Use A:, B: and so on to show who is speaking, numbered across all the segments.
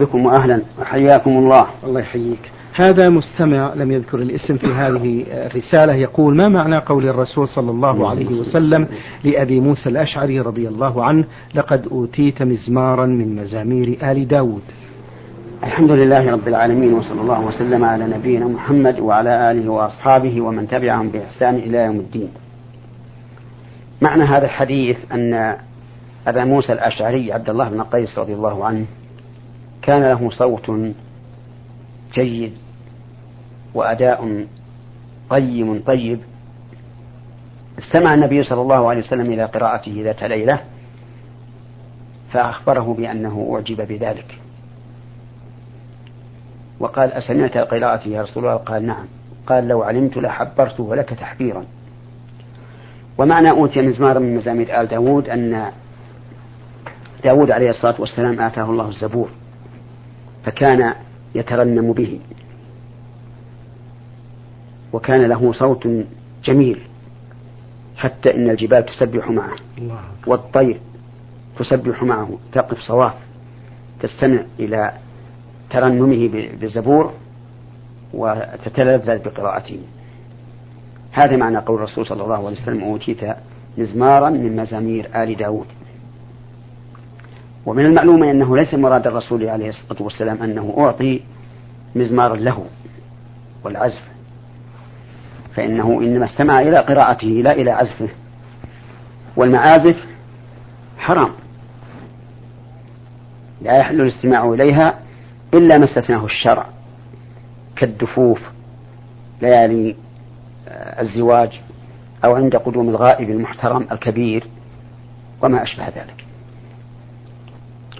A: بكم واهلا. وحياكم الله.
B: الله يحييك. هذا مستمع لم يذكر الاسم في هذه الرسالة يقول ما معنى قول الرسول صلى الله عليه وسلم لأبي موسى الأشعري رضي الله عنه لقد أوتيت مزمارا من مزامير آل داود
A: الحمد لله رب العالمين وصلى الله وسلم على نبينا محمد وعلى آله وأصحابه ومن تبعهم بإحسان إلى يوم الدين. معنى هذا الحديث أن أبا موسى الأشعري عبد الله بن قيس رضي الله عنه كان له صوت جيد وأداء قيم طيب. استمع النبي صلى الله عليه وسلم إلى قراءته ذات ليلة فأخبره بأنه أعجب بذلك. وقال أسمعت قراءتي يا رسول الله؟ قال نعم. قال لو علمت لحبرته لك تحبيرا. ومعنى أوتي مزمارا من مزامير آل داود أن داود عليه الصلاة والسلام آتاه الله الزبور. فكان يترنم به. وكان له صوت جميل حتى إن الجبال تسبح معه الله. والطير تسبح معه تقف صواف تستمع إلى ترنمه بالزبور وتتلذذ بقراءته. هذا معنى قول الرسول صلى الله عليه وسلم أوتيت مزمارا من مزامير آل داود. ومن المعلوم أنه ليس مراد الرسول عليه الصلاة والسلام أنه أعطي مزمارا له والعزف. فإنه إنما استمع إلى قراءته لا إلى عزفه. والمعازف حرام. لا يحل الاستماع إليها إلا ما استثناه الشرع. كالدفوف ليالي الزواج أو عند قدوم الغائب المحترم الكبير وما أشبه ذلك.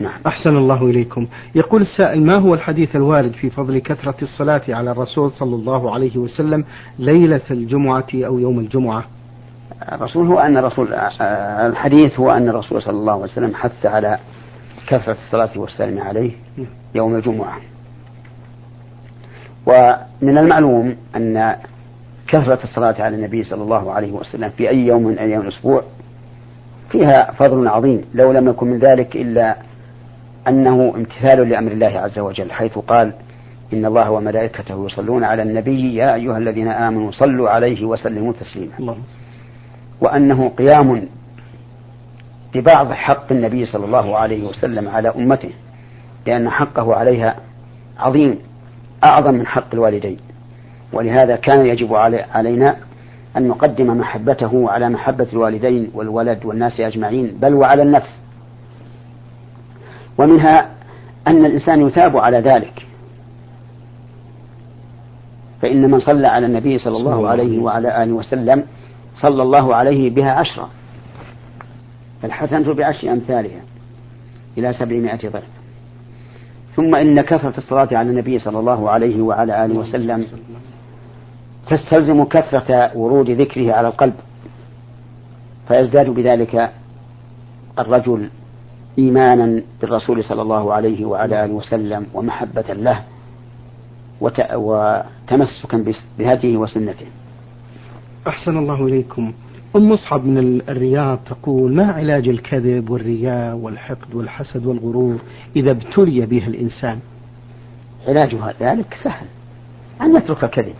B: نعم. أحسن الله إليكم. يقول السائل ما هو الحديث الوارد في فضل كثرة الصلاة على الرسول صلى الله عليه وسلم ليلة الجمعة أو يوم الجمعة؟
A: الرسول هو أن الرسول الحديث هو أن الرسول صلى الله عليه وسلم حث على كثرة الصلاة والسلام عليه يوم الجمعة. ومن المعلوم أن كثرة الصلاة على النبي صلى الله عليه وسلم في أي يوم من أيام الأسبوع فيها فضل عظيم لو لم يكن من ذلك إلا أنه امتثال لأمر الله عز وجل حيث قال إن الله وملائكته يصلون على النبي يا أيها الذين آمنوا صلوا عليه وسلموا تسليما. وأنه قيام ببعض حق النبي صلى الله عليه وسلم على أمته لأن حقه عليها عظيم أعظم من حق الوالدين. ولهذا كان يجب علينا أن نقدم محبته على محبة الوالدين والولد والناس أجمعين بل وعلى النفس. ومنها أن الإنسان يثاب على ذلك. فإن من صلى على النبي صلى الله عليه وعلى آله وسلم صلى الله عليه بها عشرة. الحسنة بعشر أمثالها إلى سبعمائة ضعف. ثم إن كثرة الصلاة على النبي صلى الله عليه وعلى آله وسلم. تستلزم كثرة ورود ذكره على القلب. فيزداد بذلك الرجل إيمانا بالرسول صلى الله عليه وعلى آله وسلم ومحبة له وتمسكا بهديه وسنته.
B: أحسن الله إليكم. أم مصعب من الرياض تقول ما علاج الكذب والرياء والحقد والحسد والغرور إذا ابتلي بها الإنسان؟
A: علاجها ذلك سهل. أن يترك الكذب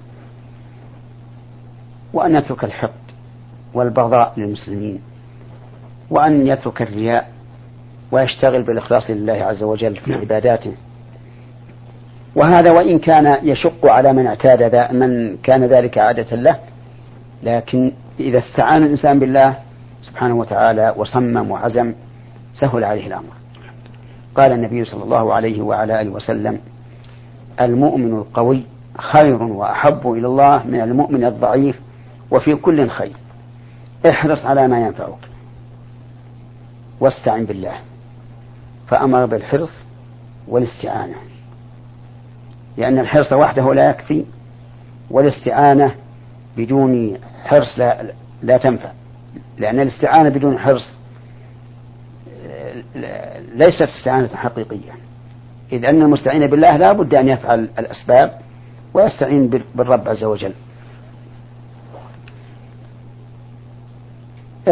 A: وأن يترك الحقد والبغضاء للمسلمين وأن يترك الرياء ويشتغل بالإخلاص لله عز وجل في نعم. عباداته. وهذا وإن كان يشق على من اعتاد من كان ذلك عادة له لكن إذا استعان الإنسان بالله سبحانه وتعالى وصمم وعزم سهل عليه الأمر. قال النبي صلى الله عليه وعلى آله وسلم المؤمن القوي خير وأحب إلى الله من المؤمن الضعيف وفي كل خير. احرص على ما ينفعك. واستعن بالله. فأمر بالحرص والاستعانة. لأن الحرص وحده لا يكفي والاستعانة بدون حرص لا, لا تنفع. لأن الاستعانة بدون حرص ليست استعانة حقيقية. إذ أن المستعين بالله لا بد أن يفعل الأسباب ويستعين بالرب عز وجل.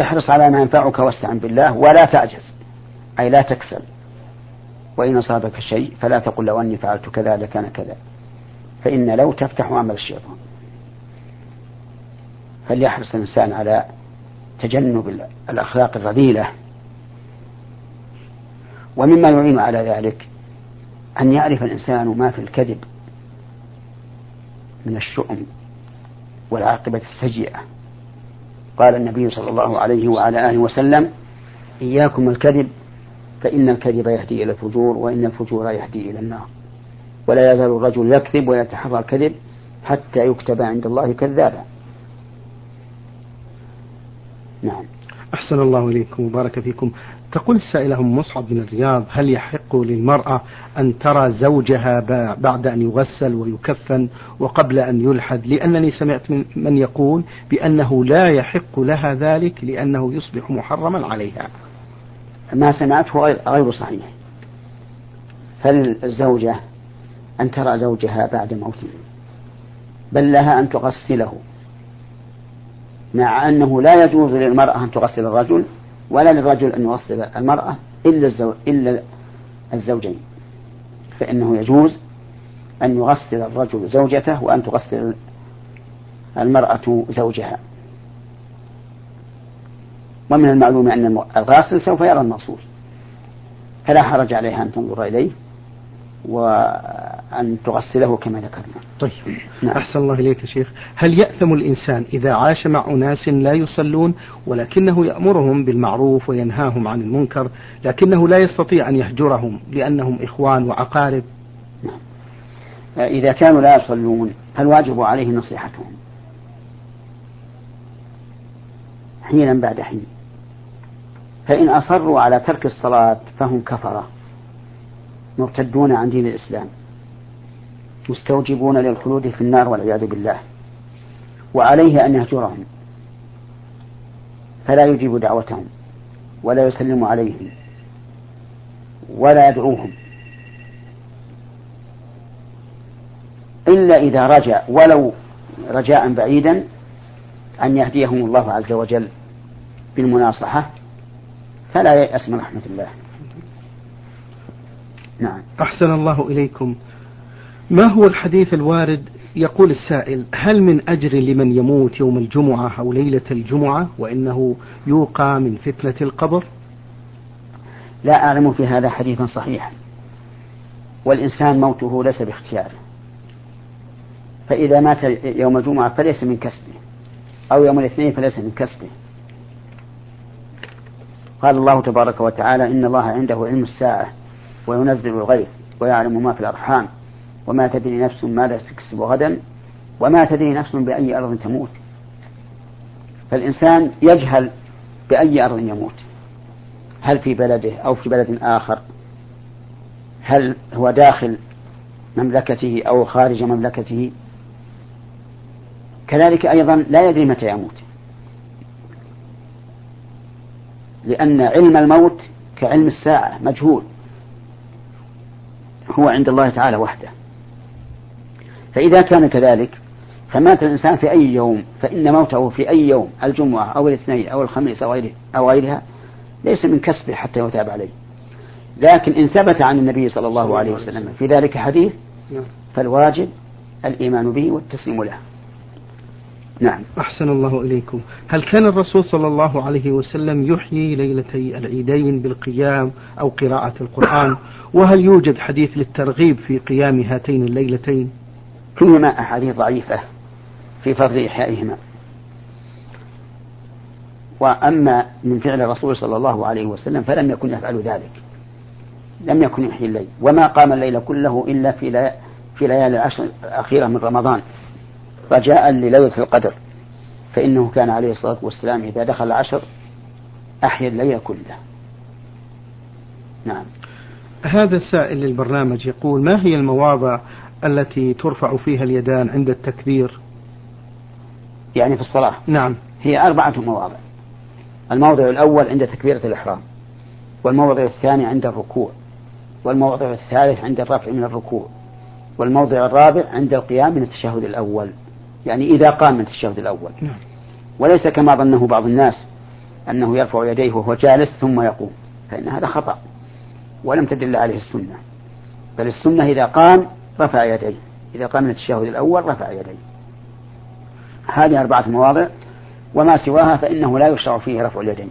A: احرص على ما ينفعك واستعن بالله ولا تعجز أي لا تكسل. وإن أصابك شيء فلا تقل لو أني فعلت كذا لكان كذا فإن لو تفتح عمل الشيطان. فليحرص الإنسان على تجنب الأخلاق الرذيلة؟ ومما يعين على ذلك أن يعرف الإنسان ما في الكذب من الشؤم والعاقبة السيئة. قال النبي صلى الله عليه وعلى آله وسلم إياكم الكذب فإن الكذب يهدي إلى الفجور وإن الفجور يهدي إلى النار. ولا يزال الرجل يكذب ويتحرى الكذب حتى يكتب عند الله كذابا.
B: نعم. أحسن الله إليكم وبارك فيكم. تقول السائلة أم مصعب بن الرياض هل يحق للمرأة أن ترى زوجها بعد أن يغسل ويكفن وقبل أن يلحد؟ لأنني سمعت من, من يقول بأنه لا يحق لها ذلك لأنه يصبح محرما عليها.
A: ما سمعته غير صحيح. فللزوجة أن ترى زوجها بعد موته. بل لها أن تغسله. مع أنه لا يجوز للمرأة أن تغسل الرجل ولا للرجل أن يغسل المرأة إلا. إلا الزوجين. فإنه يجوز أن يغسل الرجل زوجته وأن تغسل المرأة زوجها. ومن المعلوم أن الغاسل سوف يرى المغسول. فلا حرج عليها أن تنظر إليه وأن تغسله كما ذكرنا.
B: طيب. نعم. أحسن الله إليك يا شيخ. هل يأثم الإنسان إذا عاش مع أناس لا يصلون ولكنه يأمرهم بالمعروف وينهاهم عن المنكر لكنه لا يستطيع أن يهجرهم لأنهم إخوان وأقارب
A: نعم. إذا كانوا لا يصلون فالواجب عليه نصيحتهم؟ حينا بعد حين. فإن أصروا على ترك الصلاة فهم كفرة مرتدون عن دين الإسلام مستوجبون للخلود في النار والعياذ بالله وعليه أن يهجرهم فلا يجيب دعوتهم ولا يسلم عليهم ولا يدعوهم. إلا إذا رجع ولو رجاء بعيدا أن يهديهم الله عز وجل بالمناصحة فلا ييأس من رحمة الله.
B: نعم. أحسن الله إليكم. ما هو الحديث الوارد؟ يقول السائل هل من أجر لمن يموت يوم الجمعة أو ليلة الجمعة وإنه يوقى من فتنة القبر؟
A: لا أعلم في هذا حديثا صحيحا والإنسان موته ليس باختياره فإذا مات يوم الجمعة فليس من كسبه. أو يوم الاثنين فليس من كسبه. قال الله تبارك وتعالى إن الله عنده علم الساعة وينزل الغيث ويعلم ما في الأرحام وما تدري نفس ماذا تكسب غدا وما تدري نفس بأي أرض تموت. فالإنسان يجهل بأي أرض يموت. هل في بلده أو في بلد آخر؟ هل هو داخل مملكته أو خارج مملكته؟ كذلك أيضا لا يدري متى يموت. لأن علم الموت كعلم الساعة مجهول. هو عند الله تعالى وحده. فإذا كان كذلك فمات الإنسان في أي يوم فإن موته في أي يوم الجمعة أو الاثنين أو الخميس أو, غيره أو غيرها ليس من كسبه حتى يتاب عليه. لكن إن ثبت عن النبي صلى الله عليه وسلم في ذلك حديث نعم. فالواجب الإيمان به والتسليم له.
B: نعم. أحسن الله إليكم. هل كان الرسول صلى الله عليه وسلم يحيي ليلتي العيدين بالقيام أو قراءة القرآن؟ وهل يوجد حديث للترغيب في قيام هاتين الليلتين؟
A: فيهما أحاديث ضعيفة في فضل إحيائهما. وأما من فعل الرسول صلى الله عليه وسلم فلم يكن يفعل ذلك. لم يكن يحيي الليل. وما قام الليل كله إلا في في ليالي العشر الأخيرة من رمضان. رجاء لليلة القدر. فإنه كان عليه الصلاة والسلام إذا دخل العشر أحيا الليل كله.
B: نعم. هذا سائل للبرنامج يقول ما هي المواضع التي ترفع فيها اليدان عند التكبير؟
A: يعني في الصلاة؟
B: نعم.
A: هي أربعة مواضع. الموضع الأول عند تكبيرة الإحرام والموضع الثاني عند الركوع والموضع الثالث عند الرفع من الركوع والموضع الرابع عند القيام من التشهد الأول. يعني إذا قام من التشهد الأول. نعم. وليس كما ظنه بعض الناس أنه يرفع يديه وهو جالس ثم يقوم فإن هذا خطأ ولم تدل عليه السنة. بل السنة إذا قام رفع يديه إذا قام من التشهد الأول رفع يديه. هذه أربعة مواضع وما سواها فإنه لا يشرع فيه رفع اليدين.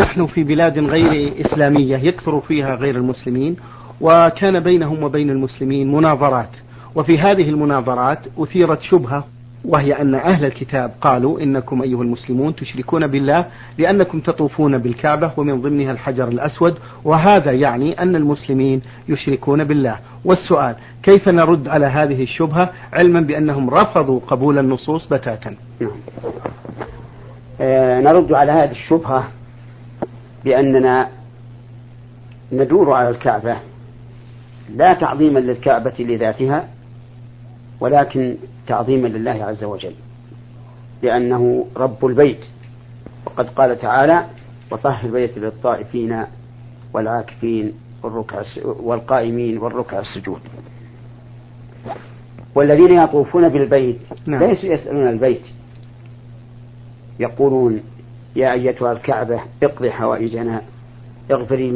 B: نحن في بلاد غير إسلامية يكثر فيها غير المسلمين وكان بينهم وبين المسلمين مناظرات. وفي هذه المناظرات أثيرت شبهة وهي أن أهل الكتاب قالوا إنكم أيها المسلمون تشركون بالله لأنكم تطوفون بالكعبة ومن ضمنها الحجر الأسود وهذا يعني أن المسلمين يشركون بالله والسؤال كيف نرد على هذه الشبهة علما بأنهم رفضوا قبول النصوص بتاتا
A: نعم. آه نرد على هذه الشبهة بأننا ندور على الكعبة لا تعظيما للكعبة لذاتها ولكن تعظيما لله عز وجل لأنه رب البيت. وقد قال تعالى وطهر البيت للطائفين والعاكفين والركع والقائمين والركع السجود. والذين يطوفون بالبيت نعم. ليسوا يسألون البيت يقولون يا أيتها الكعبة اقضي حوائجنا اغفري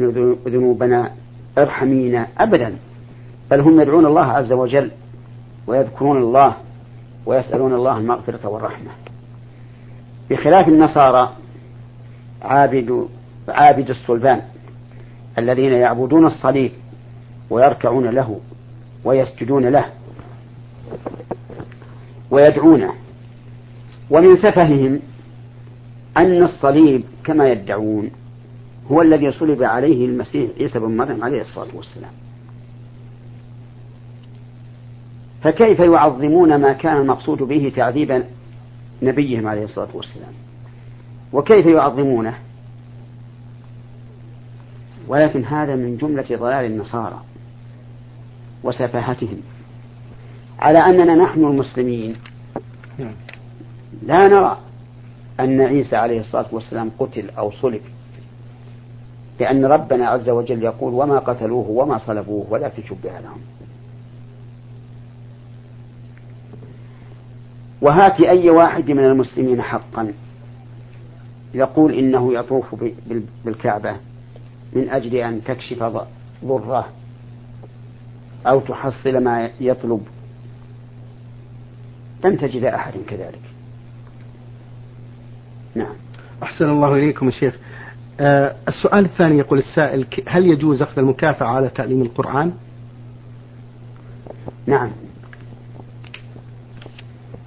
A: ذنوبنا ارحمينا. أبدا. بل هم يدعون الله عز وجل ويذكرون الله. ويسألون الله المغفرة والرحمة. بخلاف النصارى عابد عابد الصلبان الذين يعبدون الصليب ويركعون له ويسجدون له ويدعونه. ومن سفههم أن الصليب كما يدعون هو الذي صلب عليه المسيح عيسى بن مريم عليه الصلاة والسلام. فكيف يعظمون ما كان المقصود به تعذيب نبيهم عليه الصلاة والسلام؟ وكيف يعظمونه؟ ولكن هذا من جملة ضلال النصارى وسفاهتهم. على أننا نحن المسلمين. لا نرى أن عيسى عليه الصلاة والسلام قتل أو صلب لأن ربنا عز وجل يقول وما قتلوه وما صلبوه ولكن شبه لهم. وهات أي واحد من المسلمين حقا. يقول إنه يطوف بالكعبة من أجل أن تكشف ضره أو تحصل ما يطلب. لن تجد أحد كذلك. نعم.
B: أحسن الله إليكم الشيخ آه السؤال الثاني يقول السائل هل يجوز أخذ المكافأة على تعليم القرآن؟
A: نعم.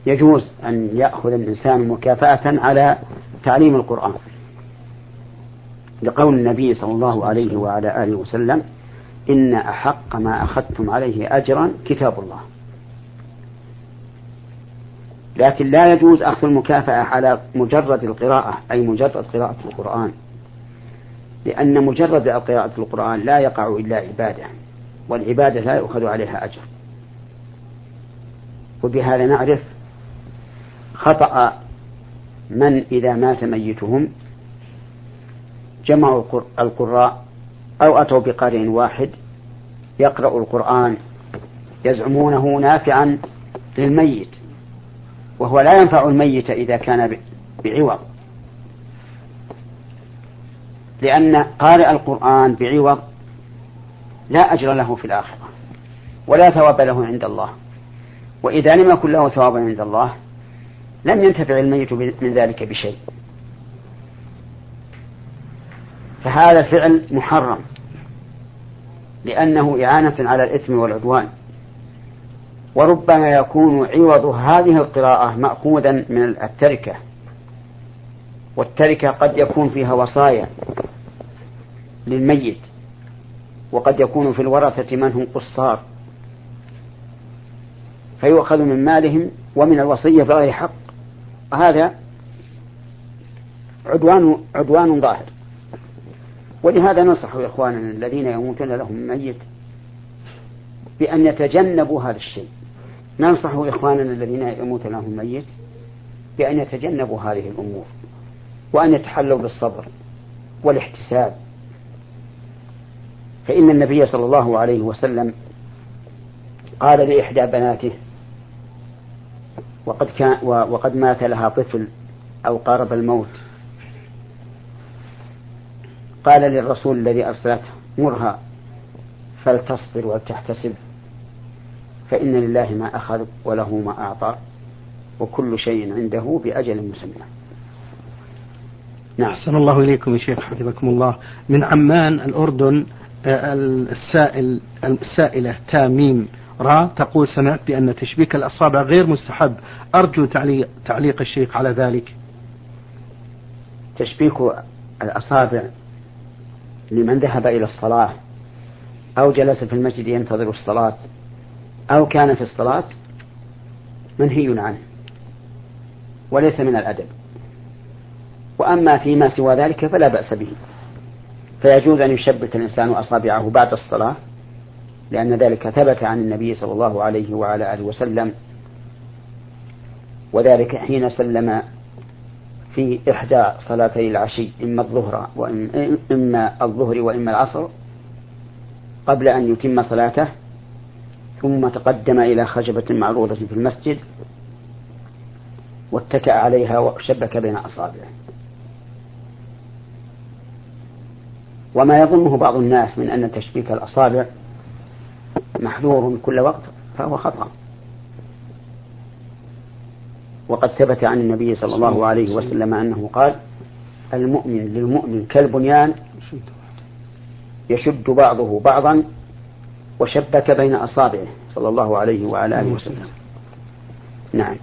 A: يجوز أن يأخذ الإنسان مكافأة على تعليم القرآن. لقول النبي صلى الله عليه وعلى آله وسلم إن أحق ما أخذتم عليه أجرا كتاب الله. لكن لا يجوز أخذ المكافأة على مجرد القراءة أي مجرد قراءة القرآن. لأن مجرد قراءة القرآن لا يقع إلا عبادة والعبادة لا يؤخذ عليها أجر. وبهذا نعرف خطأ من إذا مات ميتهم جمعوا القراء أو أتوا بقارئ واحد يقرأ القرآن يزعمونه نافعا للميت وهو لا ينفع الميت إذا كان بعوض. لأن قارئ القرآن بعوض لا أجر له في الآخرة ولا ثواب له عند الله. وإذا لم يكن له ثواب عند الله لم ينتفع الميت من ذلك بشيء. فهذا فعل محرم لأنه إعانة على الإثم والعدوان. وربما يكون عوض هذه القراءة مأخوذا من التركة والتركة قد يكون فيها وصايا للميت وقد يكون في الورثة من هم قصار. فيؤخذ من مالهم ومن الوصية بغير حق. هذا عدوان عدوان ظاهر. ولهذا ننصح إخواننا الذين يموتون لهم ميت بأن يتجنبوا هذا الشيء. ننصح إخواننا الذين يموت لهم ميت بأن يتجنبوا هذه الأمور وأن يتحلوا بالصبر والاحتساب. فإن النبي صلى الله عليه وسلم قال لإحدى بناته وقد كان وقد مات لها طفل أو قارب الموت. قال للرسول الذي أرسلته مرها فلتصبر ولتحتسب فإن لله ما أخذ وله ما أعطى وكل شيء عنده بأجل مسمى.
B: نعم. أحسن الله إليكم يا شيخ حفظكم الله. من عمان الأردن آه، السائل السائلة تاميم. را تقول سمعت بأن تشبيك الأصابع غير مستحب. أرجو تعليق, تعليق الشيخ على ذلك.
A: تشبيك الأصابع لمن ذهب إلى الصلاة أو جلس في المسجد ينتظر الصلاة أو كان في الصلاة منهي عنه وليس من الأدب. وأما فيما سوى ذلك فلا بأس به. فيجوز أن يشبك الإنسان أصابعه بعد الصلاة لأن ذلك ثبت عن النبي صلى الله عليه وعلى آله وسلم. وذلك حين سلم في إحدى صلاتي العشي إما الظهر وإما الظهر وإما العصر قبل أن يتم صلاته ثم تقدم إلى خشبة معروضة في المسجد واتكأ عليها وشبك بين أصابعه. وما يظنه بعض الناس من أن تشبيك الأصابع محذور كل وقت فهو خطأ. وقد ثبت عن النبي صلى الله عليه وسلم أنه قال المؤمن للمؤمن كالبنيان يشد بعضه بعضا وشبك بين أصابعه. صلى الله عليه وعلى آله وسلم. نعم.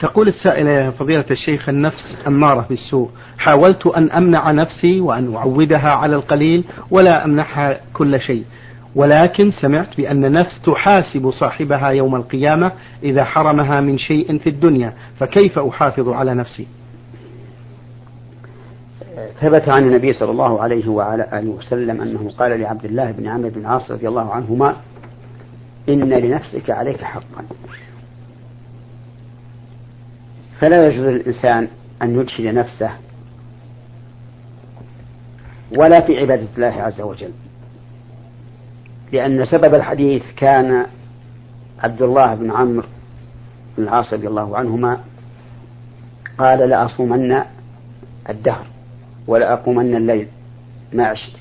B: تقول السائلة يا فضيلة الشيخ النفس أمارة بالسوء حاولت أن أمنع نفسي وأن أعودها على القليل ولا أمنحها كل شيء. ولكن سمعت بأن النفس تحاسب صاحبها يوم القيامة إذا حرمها من شيء في الدنيا فكيف أحافظ على نفسي؟
A: ثبت عن النبي صلى الله عليه وعلى آله وسلم أنه قال لعبد الله بن عمرو بن عاص رضي الله عنهما إن لنفسك عليك حقا. فلا يجوز للإنسان أن يجحد نفسه ولا في عبادة الله عز وجل. لأن سبب الحديث كان عبد الله بن عمرو بن العاص رضي الله عنهما قال لأصومن الدهر ولأقومن الليل ما عشت.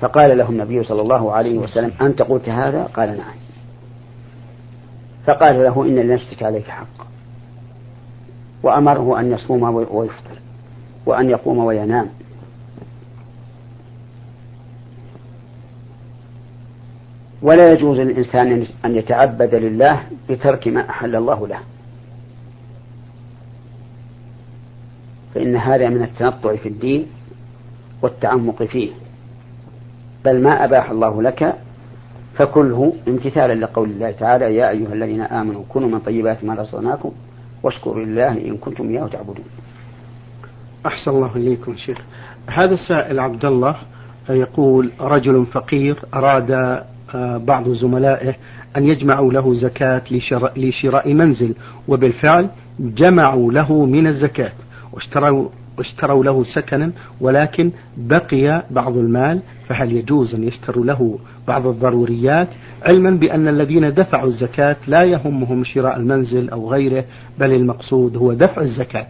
A: فقال له النبي صلى الله عليه وسلم أنت قلت هذا؟ قال نعم. فقال له إن لنفسك عليك حق. وأمره أن يصوم ويفطر وأن يقوم وينام. ولا يجوز للإنسان أن يتعبد لله بترك ما أحل الله له. فإن هذا من التنطع في الدين والتعمق فيه. بل ما أباح الله لك فكله امتثالا لقول الله تعالى يا أيها الذين آمنوا كونوا من طيبات ما رزقناكم واشكروا لله إن كنتم إياه تعبدون.
B: أحسن الله إليكم شيخ. هذا السائل عبد الله يقول رجل فقير أراد بعض زملائه أن يجمعوا له زكاة لشراء, لشراء منزل وبالفعل جمعوا له من الزكاة واشتروا اشتروا له سكنا ولكن بقي بعض المال فهل يجوز أن يشتروا له بعض الضروريات؟ علما بأن الذين دفعوا الزكاة لا يهمهم شراء المنزل أو غيره بل المقصود هو دفع الزكاة.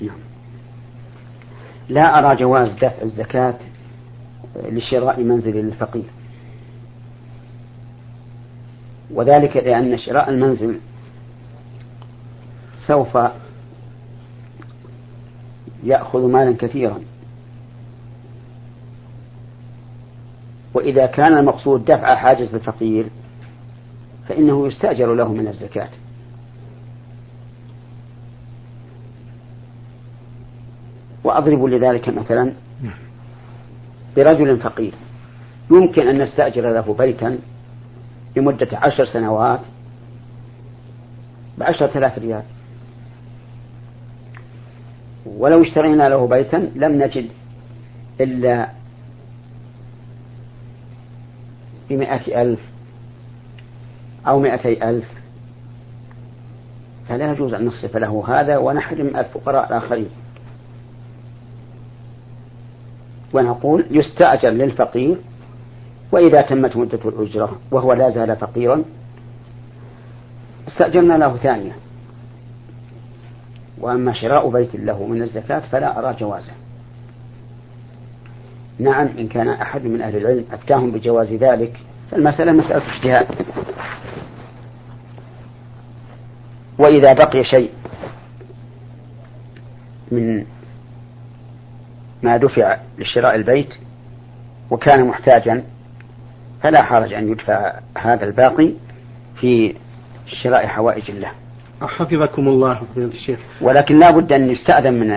B: نعم.
A: لا أرى جواز دفع الزكاة لشراء منزل للفقير. وذلك لأن شراء المنزل سوف يأخذ مالا كثيرا. وإذا كان المقصود دفع حاجة الفقير فإنه يستأجر له من الزكاة. وأضرب لذلك مثلا برجل فقير يمكن أن نستأجر له بيتا لمدة عشر سنوات بعشرة آلاف ريال. ولو اشترينا له بيتا لم نجد إلا بمائة ألف أو مائتي ألف. فلا يجوز أن نصرف له هذا ونحرم الفقراء الآخرين. ونقول يستأجر للفقير وإذا تمت مدة الأجرة وهو لا زال فقيرا استأجرنا له ثانية. وأما شراء بيت له من الزكاة فلا أرى جوازه. نعم إن كان أحد من أهل العلم أفتاهم بجواز ذلك فالمسألة مسألة اجتهاد. وإذا بقي شيء من ما دفع لشراء البيت وكان محتاجا فلا حرج أن يدفع هذا الباقي في شراء حوائج الله.
B: حفظكم الله فضيلة الشيخ.
A: ولكن لا بد أن يستأذن من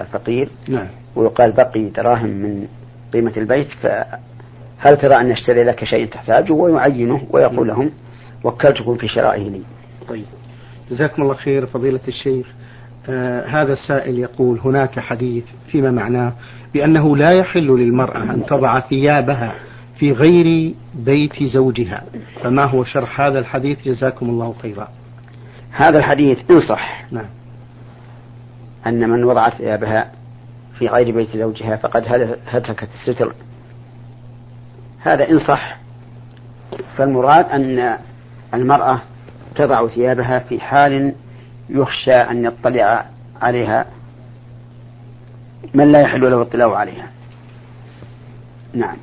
A: الفقير.
B: نعم.
A: ويقال بقي دراهم من قيمة البيت فهل ترى أن أشتري لك شيء تحتاجه؟ ويعينه ويقول لهم وكلتكم في شرائه لي.
B: طيب. جزاكم الله خير فضيلة الشيخ. آه هذا السائل يقول هناك حديث فيما معناه بأنه لا يحل للمرأة أن تضع ثيابها في غير بيت زوجها. فما هو شرح هذا الحديث؟ جزاكم الله خيرا.
A: هذا الحديث إن صح
B: نعم.
A: أن من وضع ثيابها في غير بيت زوجها فقد هتكت الستر. هذا إن صح فالمراد أن المرأة تضع ثيابها في حال يخشى أن يطلع عليها من لا يحل له الاطلاع عليها. نعم.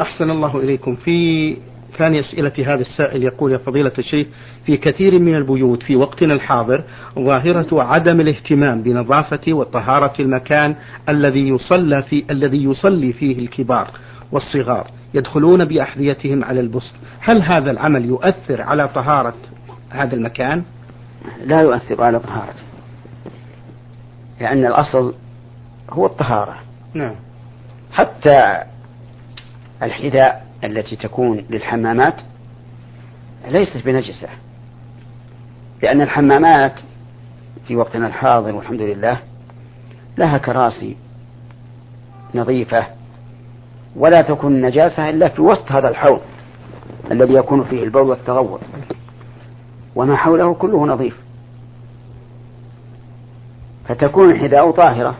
B: أحسن الله إليكم. في ثاني أسئلة هذا السائل يقول يا فضيلة الشيخ في كثير من البيوت في وقتنا الحاضر ظاهرة عدم الاهتمام بنظافة وطهارة المكان الذي يصلى في الذي يصلي فيه الكبار والصغار يدخلون بأحذيتهم على البسط. هل هذا العمل يؤثر على طهارة هذا المكان؟
A: لا يؤثر على طهارته لأن الأصل هو الطهارة.
B: نعم.
A: حتى الحذاء التي تكون للحمامات ليست بنجسة لأن الحمامات في وقتنا الحاضر والحمد لله لها كراسي نظيفة ولا تكون النجاسة إلا في وسط هذا الحوض الذي يكون فيه البول والتغوط وما حوله كله نظيف. فتكون الحذاء طاهرة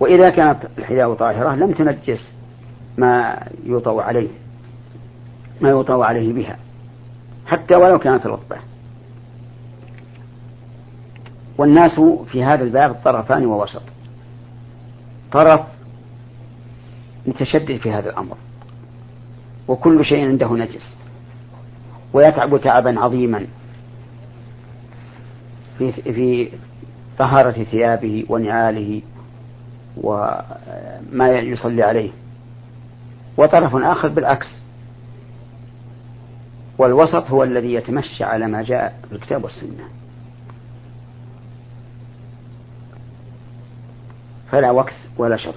A: وإذا كانت الحذاء طاهرة لم تنجس. ما يوطأ عليه ما يوطأ عليه بها حتى ولو كانت رطبة. والناس في هذا الباب طرفان ووسط. طرف متشدد في هذا الأمر. وكل شيء عنده نجس. ويتعب تعبا عظيما في في طهارة ثيابه ونعاله وما يصلي عليه. وطرف آخر بالعكس. والوسط هو الذي يتمشى على ما جاء في الكتاب والسنة. فلا وكس ولا شر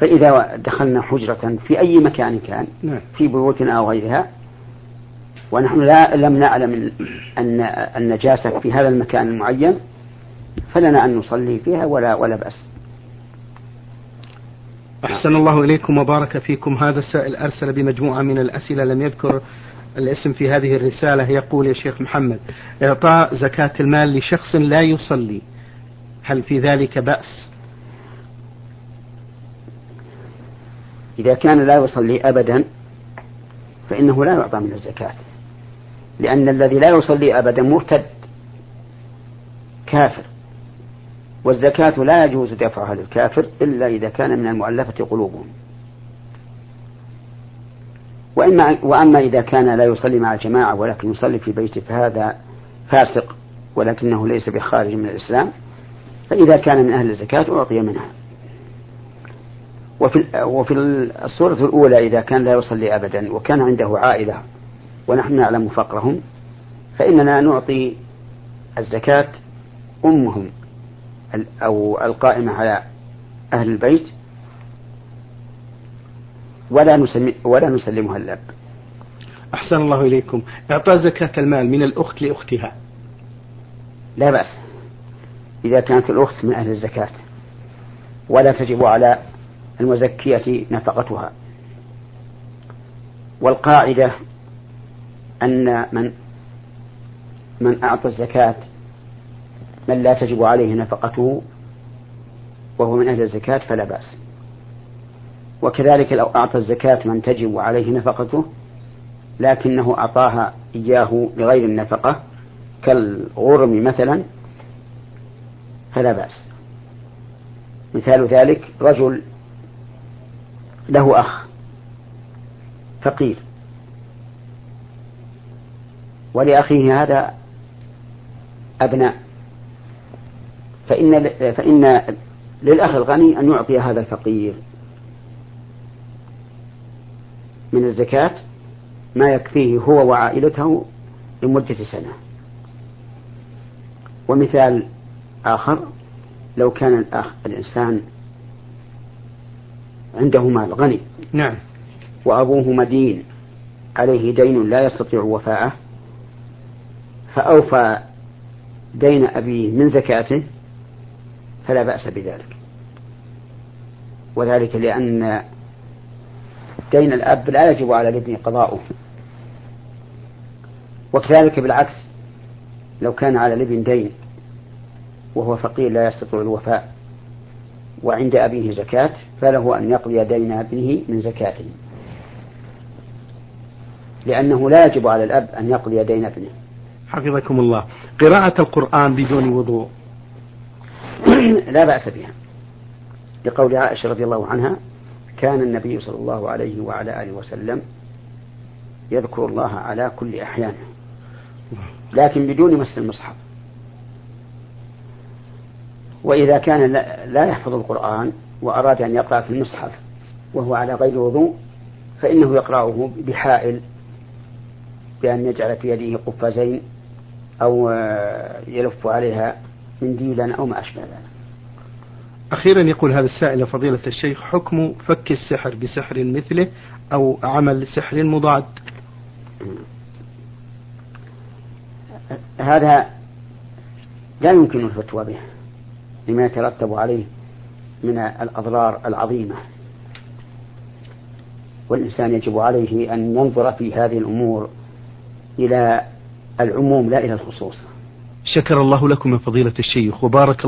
A: فإذا دخلنا حجرة في أي مكان كان
B: نعم.
A: في بيوتنا أو غيرها ونحن لا لم نعلم أن النجاسة في هذا المكان المعين فلنا أن نصلي فيها ولا ولا بأس.
B: أحسن الله إليكم وبارك فيكم. هذا السائل أرسل بمجموعة من الأسئلة لم يذكر الاسم في هذه الرسالة. يقول يا شيخ محمد إعطاء زكاة المال لشخص لا يصلي هل في ذلك بأس؟
A: إذا كان لا يصلي أبدا فإنه لا يعطى من الزكاة. لأن الذي لا يصلي أبدا مرتد كافر. والزكاة لا يجوز دفعها للكافر إلا إذا كان من المؤلفة قلوبهم. وإما وأما إذا كان لا يصلي مع الجماعة ولكن يصلي في بيته فهذا فاسق ولكنه ليس بخارج من الإسلام فإذا كان من أهل الزكاة أعطي منها. وفي وفي الصورة الأولى إذا كان لا يصلي أبدا وكان عنده عائلة ونحن نعلم فقرهم فإننا نعطي الزكاة أمهم. أو القائمة على أهل البيت ولا نسمي ولا نسلمها الأب.
B: أحسن الله إليكم، إعطاء زكاة المال من الأخت لأختها.
A: لا بأس. إذا كانت الأخت من أهل الزكاة ولا تجب على المزكية نفقتها. والقاعدة أن من من أعطى الزكاة من لا تجب عليه نفقته وهو من أهل الزكاة فلا بأس. وكذلك لو أعطى الزكاة من تجب عليه نفقته لكنه أعطاها إياه لغير النفقة كالغرم مثلا فلا بأس. مثال ذلك رجل له أخ فقير. ولأخيه هذا أبناء. فإن فإن للأخ الغني أن يعطي هذا الفقير. من الزكاة ما يكفيه هو وعائلته لمدة سنة. ومثال آخر لو كان الأخ الإنسان عنده مال غني
B: نعم.
A: وأبوه مدين عليه دين لا يستطيع وفاءه فأوفى دين أبيه من زكاته فلا بأس بذلك. وذلك لأن دين الأب لا يجب على الابن قضاؤه. وكذلك بالعكس لو كان على الابن دين وهو فقير لا يستطيع الوفاء وعند أبيه زكاة فله أن يقضي دين ابنه من زكاته. لأنه لا يجب على الأب أن يقضي دين ابنه.
B: حفظكم الله. قراءة القرآن بدون وضوء.
A: لا بأس بها. لقول عائشة رضي الله عنها كان النبي صلى الله عليه وعلى آله وسلم يذكر الله على كل أحيانه لكن بدون مس المصحف. وإذا كان لا يحفظ القرآن وأراد أن يقرأ في المصحف وهو على غير وضوء فإنه يقرأه بحائل بأن يجعل في يده قفازين أو يلف عليها منديلا أو ما أشبه ذلك.
B: أخيرا يقول هذا السائل فضيلة الشيخ حكم فك السحر بسحر مثله أو عمل سحر مضاد؟
A: هذا لا يمكن الفتوى به لما يترتب عليه من الأضرار العظيمة. والإنسان يجب عليه أن ينظر في هذه الأمور إلى العموم لا إلى الخصوص.
B: شكر الله لكم من فضيلة الشيخ وبارك